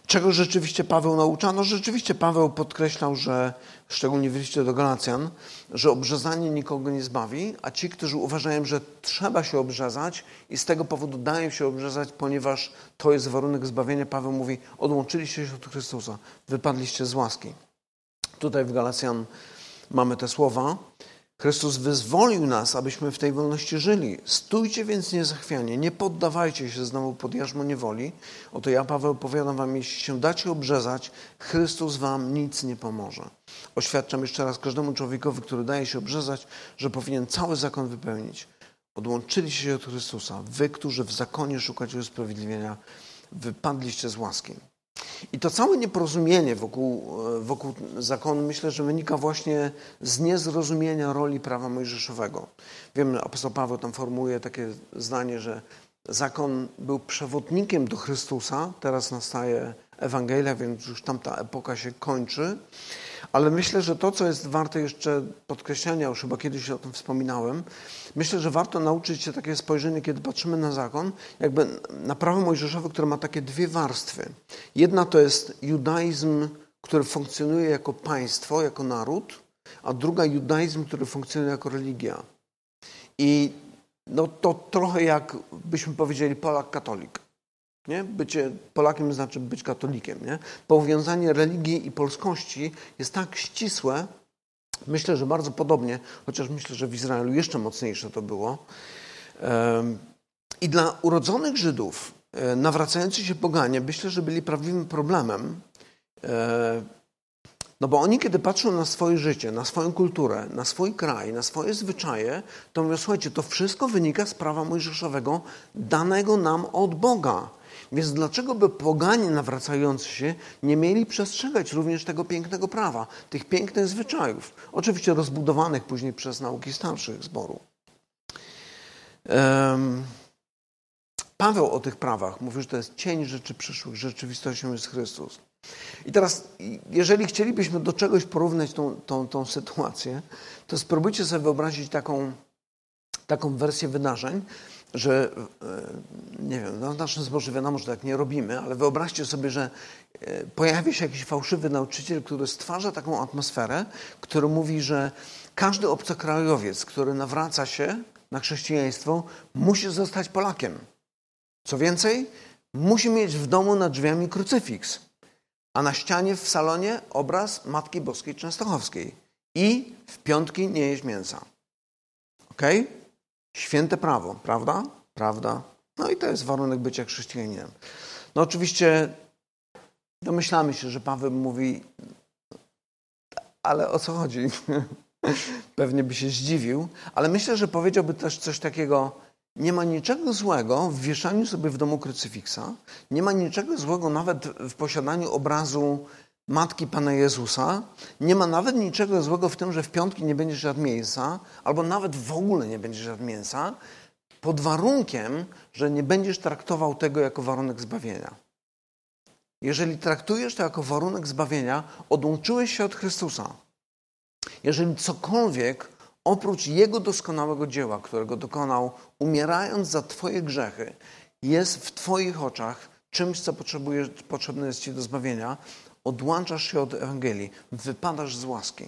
Czego rzeczywiście Paweł naucza? No rzeczywiście Paweł podkreślał, że, szczególnie w liście do Galacjan, że obrzezanie nikogo nie zbawi, a ci, którzy uważają, że trzeba się obrzezać i z tego powodu dają się obrzezać, ponieważ to jest warunek zbawienia, Paweł mówi, odłączyliście się od Chrystusa, wypadliście z łaski. Tutaj w Galacjan mamy te słowa. Chrystus wyzwolił nas, abyśmy w tej wolności żyli. Stójcie więc niezachwianie, nie poddawajcie się znowu pod jarzmo niewoli. Oto ja, Paweł, powiadam wam, jeśli się dacie obrzezać, Chrystus wam nic nie pomoże. Oświadczam jeszcze raz każdemu człowiekowi, który daje się obrzezać, że powinien cały zakon wypełnić. Odłączyli się od Chrystusa, wy, którzy w zakonie szukacie usprawiedliwienia, wypadliście z łaski. I to całe nieporozumienie wokół, wokół zakonu myślę, że wynika właśnie z niezrozumienia roli prawa mojżeszowego. Wiem, że apostoł Paweł tam formułuje takie zdanie, że zakon był przewodnikiem do Chrystusa, teraz nastaje Ewangelia, więc już tamta epoka się kończy. Ale myślę, że to, co jest warte jeszcze podkreślenia, już chyba kiedyś o tym wspominałem, myślę, że warto nauczyć się takie spojrzenie, kiedy patrzymy na zakon, jakby na prawo mojżeszowe, które ma takie dwie warstwy. Jedna to jest judaizm, który funkcjonuje jako państwo, jako naród, a druga judaizm, który funkcjonuje jako religia. I no to trochę jak byśmy powiedzieli Polak katolik. Nie? Bycie Polakiem znaczy być katolikiem. Nie? Powiązanie religii i polskości jest tak ścisłe, myślę, że bardzo podobnie, chociaż myślę, że w Izraelu jeszcze mocniejsze to było. I dla urodzonych Żydów e, nawracający się poganie, myślę, że byli prawdziwym problemem, e, no bo oni, kiedy patrzą na swoje życie, na swoją kulturę, na swój kraj, na swoje zwyczaje, to mówią, słuchajcie, to wszystko wynika z prawa mojżeszowego danego nam od Boga. Więc dlaczego by poganie nawracający się nie mieli przestrzegać również tego pięknego prawa, tych pięknych zwyczajów, oczywiście rozbudowanych później przez nauki starszych zboru. Um, Paweł o tych prawach mówi, że to jest cień rzeczy przyszłych, rzeczywistością jest Chrystus. I teraz, jeżeli chcielibyśmy do czegoś porównać tą, tą, tą sytuację, to spróbujcie sobie wyobrazić taką, taką wersję wydarzeń, że e, nie wiem, no w naszym zborze wiadomo, że tak nie robimy, ale wyobraźcie sobie, że e, pojawi się jakiś fałszywy nauczyciel, który stwarza taką atmosferę, który mówi, że każdy obcokrajowiec, który nawraca się na chrześcijaństwo, musi zostać Polakiem. Co więcej, musi mieć w domu nad drzwiami krucyfiks, a na ścianie w salonie obraz Matki Boskiej Częstochowskiej i w piątki nie jeść mięsa. Okej? Okay? Święte prawo, prawda? Prawda. No i to jest warunek bycia chrześcijaninem. No oczywiście domyślamy się, że Paweł mówi, ale o co chodzi? <laughs> Pewnie by się zdziwił, ale myślę, że powiedziałby też coś takiego, nie ma niczego złego w wieszaniu sobie w domu krucyfiksa, nie ma niczego złego nawet w posiadaniu obrazu Matki Pana Jezusa, nie ma nawet niczego złego w tym, że w piątki nie będziesz jadł mięsa, albo nawet w ogóle nie będziesz jadł mięsa, pod warunkiem, że nie będziesz traktował tego jako warunek zbawienia. Jeżeli traktujesz to jako warunek zbawienia, odłączyłeś się od Chrystusa. Jeżeli cokolwiek oprócz Jego doskonałego dzieła, którego dokonał, umierając za Twoje grzechy, jest w Twoich oczach czymś, co potrzebne jest Ci do zbawienia, odłączasz się od Ewangelii, wypadasz z łaski.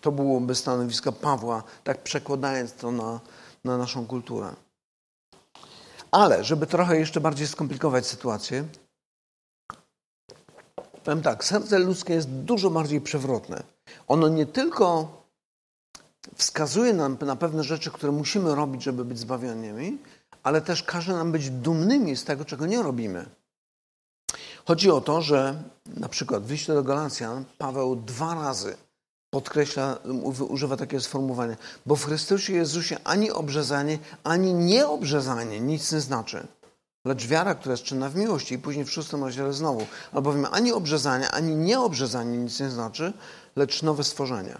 To byłoby stanowisko Pawła, tak przekładając to na, na naszą kulturę. Ale, żeby trochę jeszcze bardziej skomplikować sytuację, powiem tak, serce ludzkie jest dużo bardziej przewrotne. Ono nie tylko wskazuje nam na pewne rzeczy, które musimy robić, żeby być zbawionymi, ale też każe nam być dumnymi z tego, czego nie robimy. Chodzi o to, że na przykład w liście do Galacjan Paweł dwa razy podkreśla, używa takie sformułowanie, bo w Chrystusie Jezusie ani obrzezanie, ani nieobrzezanie nic nie znaczy, lecz wiara, która jest czynna w miłości. I później w szóstym rozdziale znowu, albowiem ani obrzezanie, ani nieobrzezanie nic nie znaczy, lecz nowe stworzenie.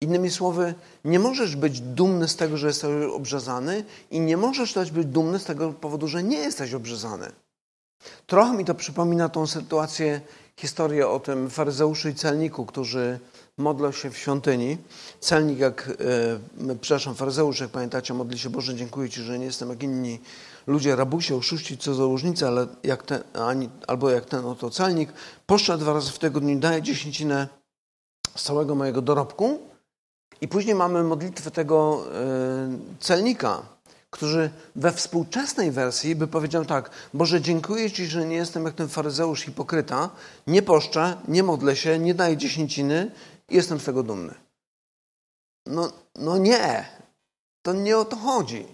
Innymi słowy, nie możesz być dumny z tego, że jesteś obrzezany i nie możesz też być dumny z tego powodu, że nie jesteś obrzezany. Trochę mi to przypomina tą sytuację, historię o tym faryzeuszu i celniku, którzy modlą się w świątyni. Celnik, jak, e, przepraszam, faryzeusz, jak pamiętacie, modli się, Boże, dziękuję Ci, że nie jestem jak inni ludzie, rabusie, oszuści, cudzołożnicy, ale jak ten, ani, albo jak ten oto celnik, poszczę dwa razy w tygodniu, daję dziesięcinę z całego mojego dorobku i później mamy modlitwę tego e, celnika, którzy we współczesnej wersji by powiedział tak, Boże, dziękuję Ci, że nie jestem jak ten faryzeusz hipokryta, nie poszczę, nie modlę się, nie daję dziesięciny i jestem z tego dumny. No, no nie, to nie o to chodzi.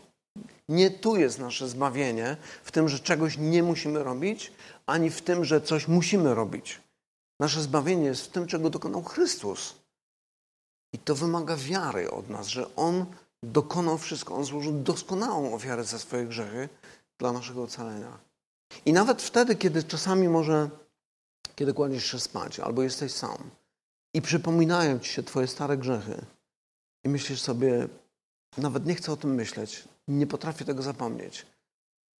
Nie tu jest nasze zbawienie, w tym, że czegoś nie musimy robić, ani w tym, że coś musimy robić. Nasze zbawienie jest w tym, czego dokonał Chrystus. I to wymaga wiary od nas, że On dokonał wszystko. On złożył doskonałą ofiarę za swoje grzechy dla naszego ocalenia. I nawet wtedy, kiedy czasami może, kiedy kładziesz się spać albo jesteś sam i przypominają ci się twoje stare grzechy i myślisz sobie, nawet nie chcę o tym myśleć, nie potrafię tego zapomnieć.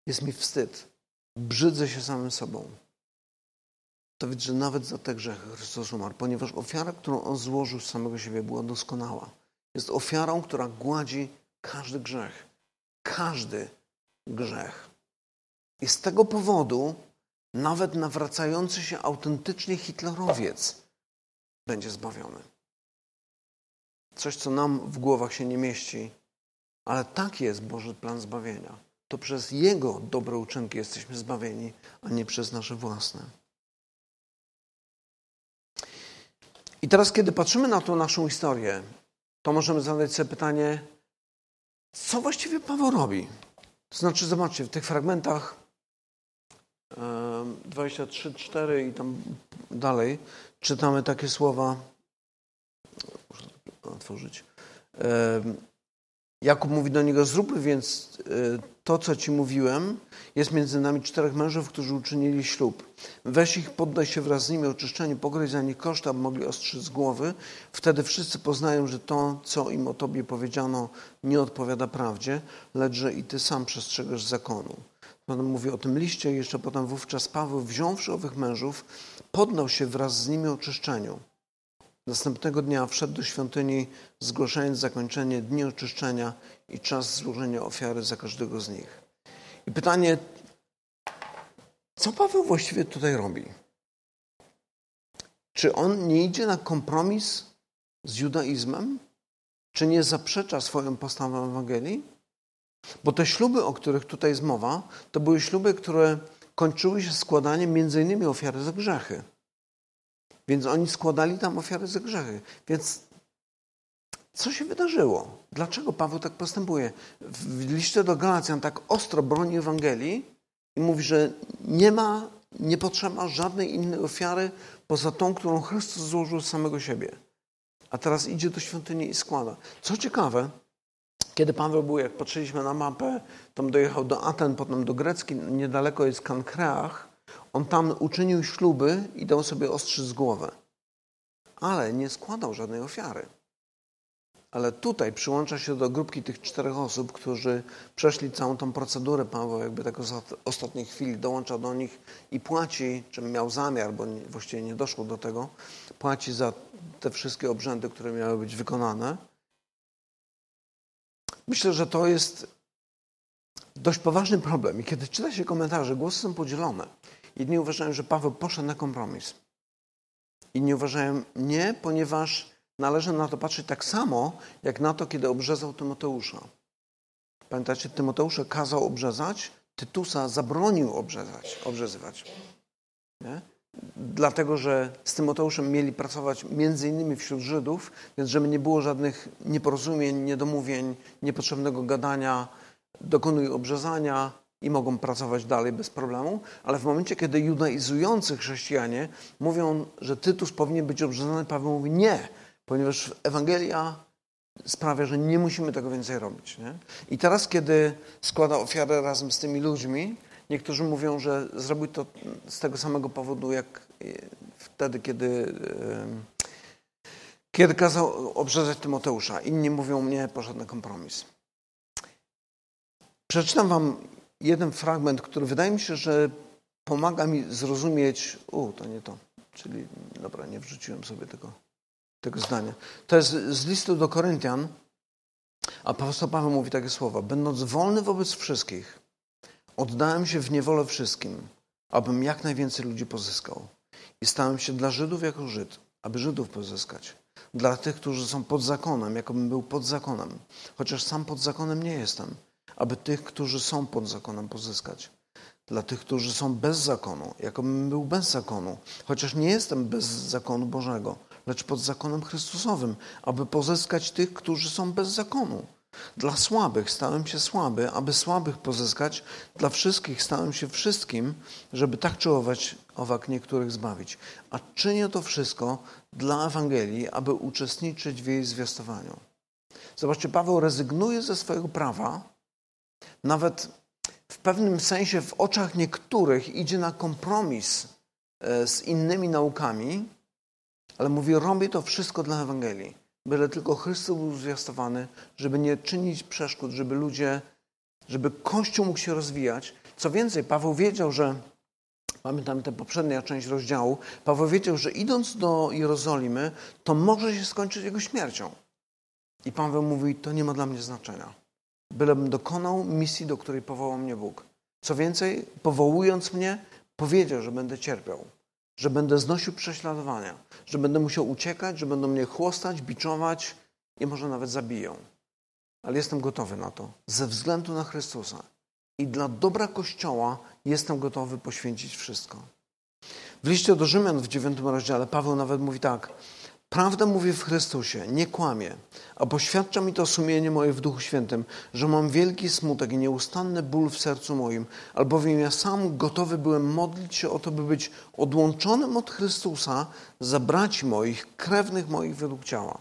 Jest mi wstyd. Brzydzę się samym sobą. To widz, że nawet za te grzechy Chrystus umarł, ponieważ ofiara, którą On złożył z samego siebie, była doskonała. Jest ofiarą, która gładzi każdy grzech. Każdy grzech. I z tego powodu nawet nawracający się autentycznie hitlerowiec będzie zbawiony. Coś, co nam w głowach się nie mieści, ale tak jest Boży plan zbawienia. To przez Jego dobre uczynki jesteśmy zbawieni, a nie przez nasze własne. I teraz, kiedy patrzymy na tą naszą historię, to możemy zadać sobie pytanie, co właściwie Paweł robi? To znaczy, zobaczcie, w tych fragmentach 23, 4 i tam dalej czytamy takie słowa. Muszę otworzyć. Jakub mówi do niego: Zróbmy więc e, to, co ci mówiłem. Jest między nami czterech mężów, którzy uczynili ślub. Weź ich, poddaj się wraz z nimi oczyszczeniu, pogryź za nich koszty, aby mogli ostrzyc głowy. Wtedy wszyscy poznają, że to, co im o tobie powiedziano, nie odpowiada prawdzie, lecz że i ty sam przestrzegasz zakonu. Pan mówi o tym liście, jeszcze potem wówczas Paweł, wziąwszy owych mężów, poddał się wraz z nimi oczyszczeniu. Następnego dnia wszedł do świątyni, zgłaszając zakończenie dni oczyszczenia i czas złożenia ofiary za każdego z nich. I pytanie, co Paweł właściwie tutaj robi? Czy on nie idzie na kompromis z judaizmem? Czy nie zaprzecza swoją postawą Ewangelii? Bo te śluby, o których tutaj jest mowa, to były śluby, które kończyły się składaniem między innymi ofiary za grzechy. Więc oni składali tam ofiary za grzechy. Więc co się wydarzyło? Dlaczego Paweł tak postępuje? W liście do Galacjan tak ostro broni Ewangelii i mówi, że nie ma, nie potrzeba żadnej innej ofiary poza tą, którą Chrystus złożył z samego siebie. A teraz idzie do świątyni i składa. Co ciekawe, kiedy Paweł był, jak patrzyliśmy na mapę, tam dojechał do Aten, potem do Grecki, niedaleko jest Kankreach, on tam uczynił śluby i dał sobie ostrzyc głowę. Ale nie składał żadnej ofiary. Ale tutaj przyłącza się do grupki tych czterech osób, którzy przeszli całą tą procedurę. Paweł jakby tak ostatniej chwili dołącza do nich i płaci, czym miał zamiar, bo właściwie nie doszło do tego, płaci za te wszystkie obrzędy, które miały być wykonane. Myślę, że to jest dość poważny problem. I kiedy czyta się komentarze, głosy są podzielone. Jedni uważają, że Paweł poszedł na kompromis. Inni uważają nie, ponieważ należy na to patrzeć tak samo, jak na to, kiedy obrzezał Tymoteusza. Pamiętacie, Tymoteusza kazał obrzezać, Tytusa zabronił obrzezać, obrzezywać. Nie? Dlatego, że z Tymoteuszem mieli pracować między innymi wśród Żydów, więc żeby nie było żadnych nieporozumień, niedomówień, niepotrzebnego gadania, dokonuj obrzezania, i mogą pracować dalej bez problemu, ale w momencie, kiedy judaizujący chrześcijanie mówią, że Tytus powinien być obrzezany, Paweł mówi nie, ponieważ Ewangelia sprawia, że nie musimy tego więcej robić. Nie? I teraz, kiedy składa ofiarę razem z tymi ludźmi, niektórzy mówią, że zrobił to z tego samego powodu, jak wtedy, kiedy, kiedy kazał obrzezać Tymoteusza. Inni mówią, nie, poszedł na kompromis. Przeczytam wam jeden fragment, który wydaje mi się, że pomaga mi zrozumieć. U, to nie to. Czyli, dobra, nie wrzuciłem sobie tego, tego zdania. To jest z listu do Koryntian. A apostoł Paweł mówi takie słowa. Będąc wolny wobec wszystkich, oddałem się w niewolę wszystkim, abym jak najwięcej ludzi pozyskał. I stałem się dla Żydów jako Żyd, aby Żydów pozyskać. Dla tych, którzy są pod zakonem, jakbym był pod zakonem. Chociaż sam pod zakonem nie jestem aby tych, którzy są pod zakonem, pozyskać. Dla tych, którzy są bez zakonu, jakbym był bez zakonu, chociaż nie jestem bez zakonu Bożego, lecz pod zakonem Chrystusowym, aby pozyskać tych, którzy są bez zakonu. Dla słabych stałem się słaby, aby słabych pozyskać, dla wszystkich stałem się wszystkim, żeby tak czy owak, owak niektórych zbawić. A czynię to wszystko dla Ewangelii, aby uczestniczyć w jej zwiastowaniu. Zobaczcie, Paweł rezygnuje ze swojego prawa, nawet w pewnym sensie w oczach niektórych idzie na kompromis e, z innymi naukami, ale mówi, robię to wszystko dla Ewangelii. Byle tylko Chrystus był zwiastowany, żeby nie czynić przeszkód, żeby ludzie, żeby Kościół mógł się rozwijać. Co więcej, Paweł wiedział, że pamiętam tę poprzednia część rozdziału, Paweł wiedział, że idąc do Jerozolimy, to może się skończyć jego śmiercią. I Paweł mówi, to nie ma dla mnie znaczenia. Bylebym dokonał misji, do której powołał mnie Bóg. Co więcej, powołując mnie, powiedział, że będę cierpiał, że będę znosił prześladowania, że będę musiał uciekać, że będą mnie chłostać, biczować i może nawet zabiją. Ale jestem gotowy na to, ze względu na Chrystusa. I dla dobra Kościoła jestem gotowy poświęcić wszystko. W liście do Rzymian w dziewiątym rozdziale Paweł nawet mówi tak – Prawdę mówię w Chrystusie, nie kłamię, a poświadcza mi to sumienie moje w Duchu Świętym, że mam wielki smutek i nieustanny ból w sercu moim, albowiem ja sam gotowy byłem modlić się o to, by być odłączonym od Chrystusa za braci moich, krewnych moich według ciała.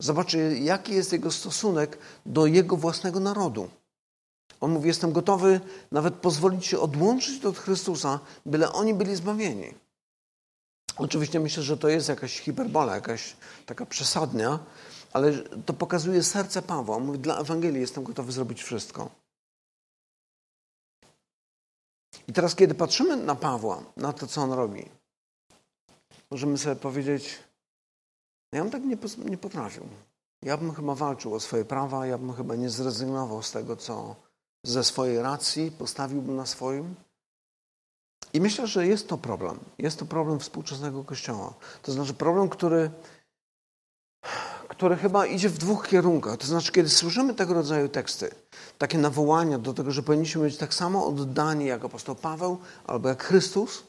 Zobaczcie, jaki jest jego stosunek do jego własnego narodu. On mówi, jestem gotowy nawet pozwolić się odłączyć od Chrystusa, byle oni byli zbawieni. Oczywiście myślę, że to jest jakaś hiperbola, jakaś taka przesadnia, ale to pokazuje serce Pawła. Mówi, dla Ewangelii jestem gotowy zrobić wszystko. I teraz, kiedy patrzymy na Pawła, na to, co on robi, możemy sobie powiedzieć, no ja bym tak nie, nie potrafił. Ja bym chyba walczył o swoje prawa, ja bym chyba nie zrezygnował z tego, co ze swojej racji postawiłbym na swoim. I myślę, że jest to problem. Jest to problem współczesnego Kościoła. To znaczy problem, który, który chyba idzie w dwóch kierunkach. To znaczy, kiedy słyszymy tego rodzaju teksty, takie nawołania do tego, że powinniśmy być tak samo oddani jak apostoł Paweł albo jak Chrystus,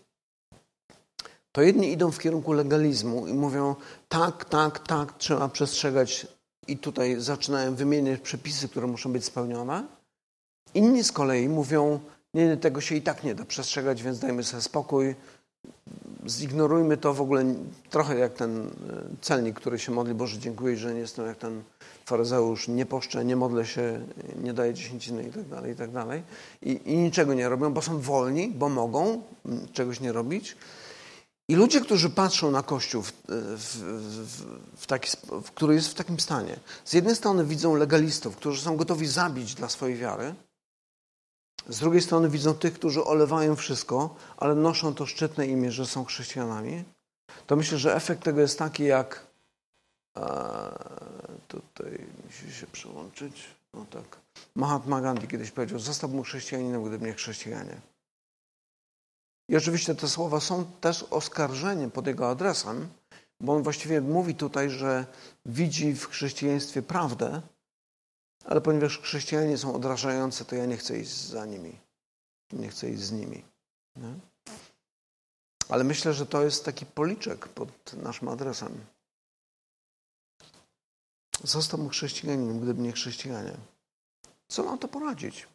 to jedni idą w kierunku legalizmu i mówią tak, tak, tak, trzeba przestrzegać i tutaj zaczynają wymieniać przepisy, które muszą być spełnione. Inni z kolei mówią nie, tego się i tak nie da przestrzegać, więc dajmy sobie spokój. Zignorujmy to w ogóle trochę jak ten e, celnik, który się modli, Boże dziękuję, że nie jestem jak ten faryzeusz, nie poszczę, nie modlę się, nie daję dziesięciny i tak dalej, i tak dalej. I, I niczego nie robią, bo są wolni, bo mogą czegoś nie robić. I ludzie, którzy patrzą na Kościół, w, w, w, w taki, który jest w takim stanie, z jednej strony widzą legalistów, którzy są gotowi zabić dla swojej wiary, z drugiej strony widzą tych, którzy olewają wszystko, ale noszą to szczytne imię, że są chrześcijanami. To myślę, że efekt tego jest taki, jak tutaj musi się przełączyć. No tak. Mahatma Gandhi kiedyś powiedział: Zostałbym chrześcijaninem, gdyby nie chrześcijanie. I oczywiście te słowa są też oskarżeniem pod jego adresem, bo on właściwie mówi tutaj, że widzi w chrześcijaństwie prawdę, ale ponieważ chrześcijanie są odrażające, to ja nie chcę iść za nimi. Nie chcę iść z nimi. Nie? Ale myślę, że to jest taki policzek pod naszym adresem. Zostałbym chrześcijaninem, gdyby nie chrześcijanie. Co nam to poradzić?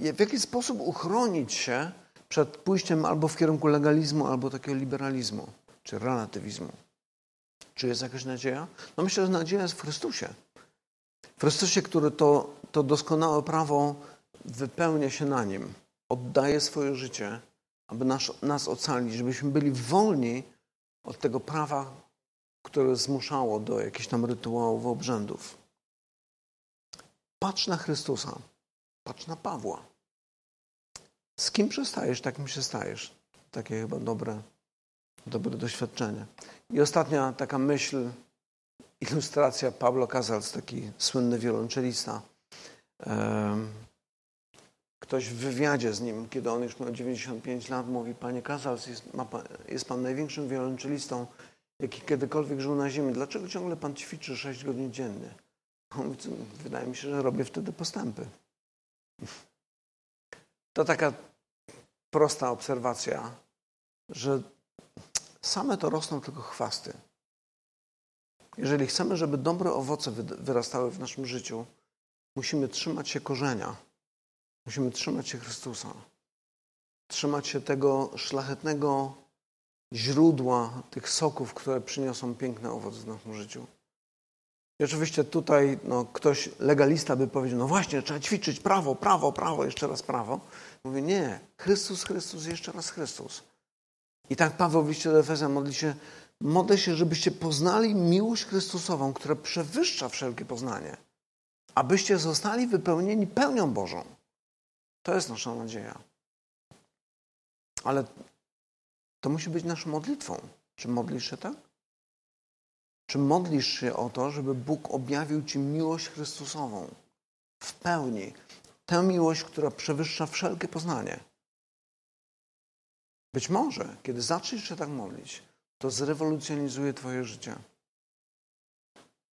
W jaki sposób uchronić się przed pójściem albo w kierunku legalizmu, albo takiego liberalizmu, czy relatywizmu? Czy jest jakaś nadzieja? No myślę, że nadzieja jest w Chrystusie. Chrystusie, który to, to doskonałe prawo wypełnia się na nim, oddaje swoje życie, aby nas, nas ocalić, żebyśmy byli wolni od tego prawa, które zmuszało do jakichś tam rytuałów, obrzędów. Patrz na Chrystusa, patrz na Pawła. Z kim przestajesz, takim przestajesz. Takie chyba dobre, dobre doświadczenie. I ostatnia taka myśl, ilustracja Pablo Casals, taki słynny wiolonczelista. Ktoś w wywiadzie z nim, kiedy on już miał 95 lat, mówi: Panie Casals, jest, pan, jest pan największym wiolonczelistą, jaki kiedykolwiek żył na ziemi. Dlaczego ciągle pan ćwiczy 6 godzin dziennie? <laughs> On mówi, wydaje mi się, że robię wtedy postępy. <laughs> To taka prosta obserwacja, że same to rosną tylko chwasty. Jeżeli chcemy, żeby dobre owoce wyrastały w naszym życiu, musimy trzymać się korzenia. Musimy trzymać się Chrystusa. Trzymać się tego szlachetnego źródła tych soków, które przyniosą piękny owoc w naszym życiu. I oczywiście tutaj no, ktoś, legalista by powiedział, no właśnie, trzeba ćwiczyć prawo, prawo, prawo, jeszcze raz prawo. Mówię, nie, Chrystus, Chrystus, jeszcze raz Chrystus. I tak Paweł w liście do Efezjan modli się, modlę się, żebyście poznali miłość Chrystusową, która przewyższa wszelkie poznanie, abyście zostali wypełnieni pełnią Bożą. To jest nasza nadzieja. Ale to musi być naszą modlitwą. Czy modlisz się tak? Czy modlisz się o to, żeby Bóg objawił Ci miłość Chrystusową w pełni? Tę miłość, która przewyższa wszelkie poznanie. Być może, kiedy zaczniesz się tak modlić, to zrewolucjonizuje Twoje życie.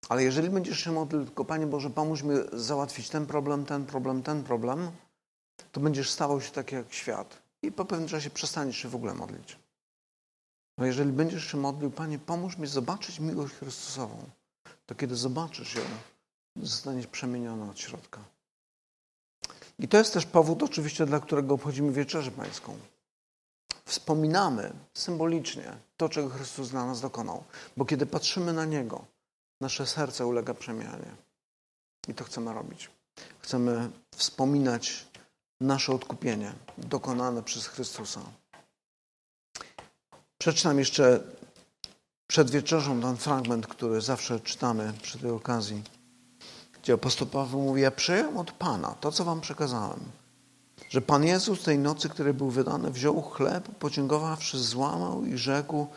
Ale jeżeli będziesz się modlił, tylko Panie Boże, pomóż mi załatwić ten problem, ten problem, ten problem, to będziesz stawał się tak jak świat. I po pewnym czasie przestaniesz się w ogóle modlić. No jeżeli będziesz się modlił, Panie, pomóż mi zobaczyć miłość Chrystusową, to kiedy zobaczysz ją, zostaniesz przemieniony od środka. I to jest też powód oczywiście, dla którego obchodzimy Wieczerzę Pańską. Wspominamy symbolicznie to, czego Chrystus dla nas dokonał. Bo kiedy patrzymy na Niego, nasze serce ulega przemianie. I to chcemy robić. Chcemy wspominać nasze odkupienie dokonane przez Chrystusa. Przeczytam jeszcze przed wieczerzą ten fragment, który zawsze czytamy przy tej okazji, gdzie apostoł Paweł mówi, ja przyjąłem od Pana to, co wam przekazałem, że Pan Jezus tej nocy, której był wydany, wziął chleb, podziękowawszy, złamał i rzekł,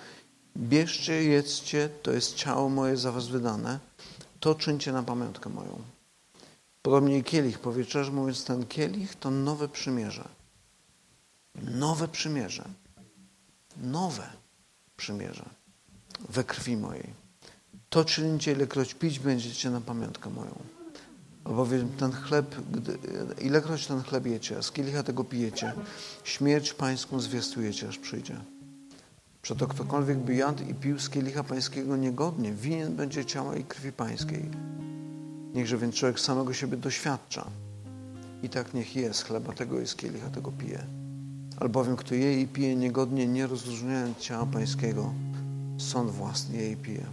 bierzcie, jedzcie, to jest ciało moje za was wydane, to czyńcie na pamiątkę moją. Podobnie kielich po mówiąc, ten kielich to nowe przymierze. Nowe przymierze nowe przymierze we krwi mojej. To czynicie, ilekroć pić będziecie na pamiątkę moją. Albowiem ten chleb, gdy, ilekroć ten chleb jecie, z kielicha tego pijecie, śmierć pańską zwiastujecie, aż przyjdzie. Przeto ktokolwiek by jadł i pił z kielicha pańskiego niegodnie, winien będzie ciała i krwi pańskiej. Niechże więc człowiek samego siebie doświadcza. I tak niech jest chleba tego i z kielicha tego pije. Albowiem kto je i pije niegodnie, nie rozróżniając ciała pańskiego, sąd własny je i pije.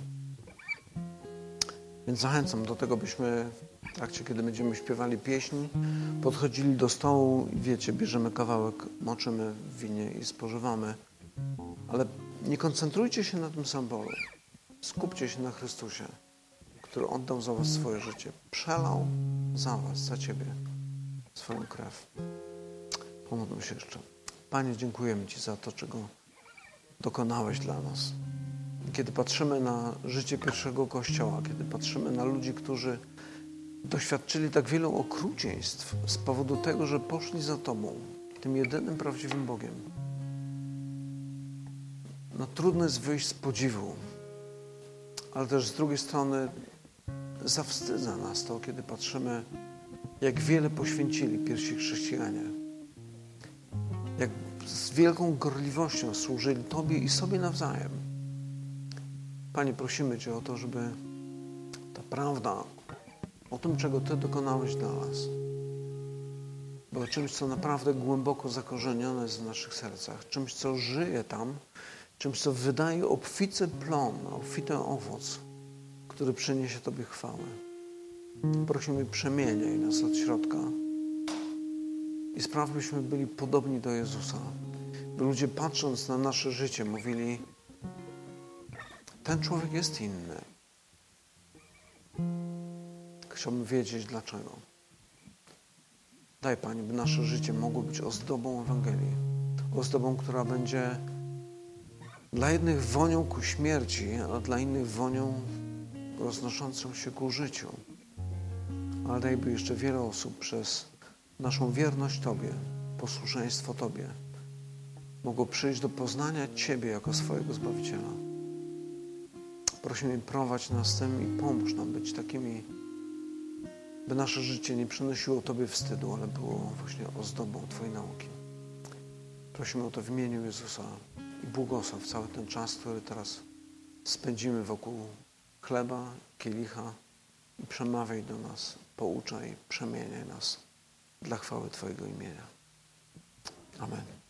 Więc zachęcam do tego, byśmy w trakcie, kiedy będziemy śpiewali pieśni, podchodzili do stołu i wiecie, bierzemy kawałek, moczymy w winie i spożywamy. Ale nie koncentrujcie się na tym symbolu. Skupcie się na Chrystusie, który oddał za was swoje życie. Przelał za was, za ciebie swoją krew. Pomódlmy się jeszcze. Panie, dziękujemy Ci za to, czego dokonałeś dla nas. Kiedy patrzymy na życie pierwszego Kościoła, kiedy patrzymy na ludzi, którzy doświadczyli tak wielu okrucieństw z powodu tego, że poszli za Tobą, tym jedynym prawdziwym Bogiem, no trudno jest wyjść z podziwu, ale też z drugiej strony zawstydza nas to, kiedy patrzymy, jak wiele poświęcili pierwsi chrześcijanie jak z wielką gorliwością służyli Tobie i sobie nawzajem. Panie, prosimy Cię o to, żeby ta prawda o tym, czego Ty dokonałeś dla nas, była czymś, co naprawdę głęboko zakorzenione jest w naszych sercach, czymś, co żyje tam, czymś, co wydaje obficy plon, obfity owoc, który przyniesie Tobie chwałę. Prosimy, przemieniaj nas od środka i spraw, byśmy byli podobni do Jezusa. By ludzie patrząc na nasze życie mówili, ten człowiek jest inny. Chciałbym wiedzieć dlaczego. Daj Panie, by nasze życie mogło być ozdobą Ewangelii. Ozdobą, która będzie dla jednych wonią ku śmierci, a dla innych wonią roznoszącą się ku życiu. Ale daj, by jeszcze wiele osób przez naszą wierność Tobie, posłuszeństwo Tobie mogło przyjść do poznania Ciebie jako swojego Zbawiciela. Prosimy, prowadź nas tym i pomóż nam być takimi, by nasze życie nie przynosiło Tobie wstydu, ale było właśnie ozdobą Twojej nauki. Prosimy o to w imieniu Jezusa i błogosław cały ten czas, który teraz spędzimy wokół chleba, kielicha i przemawiaj do nas, pouczaj, przemieniaj nas dla chwały Twojego imienia. Amen.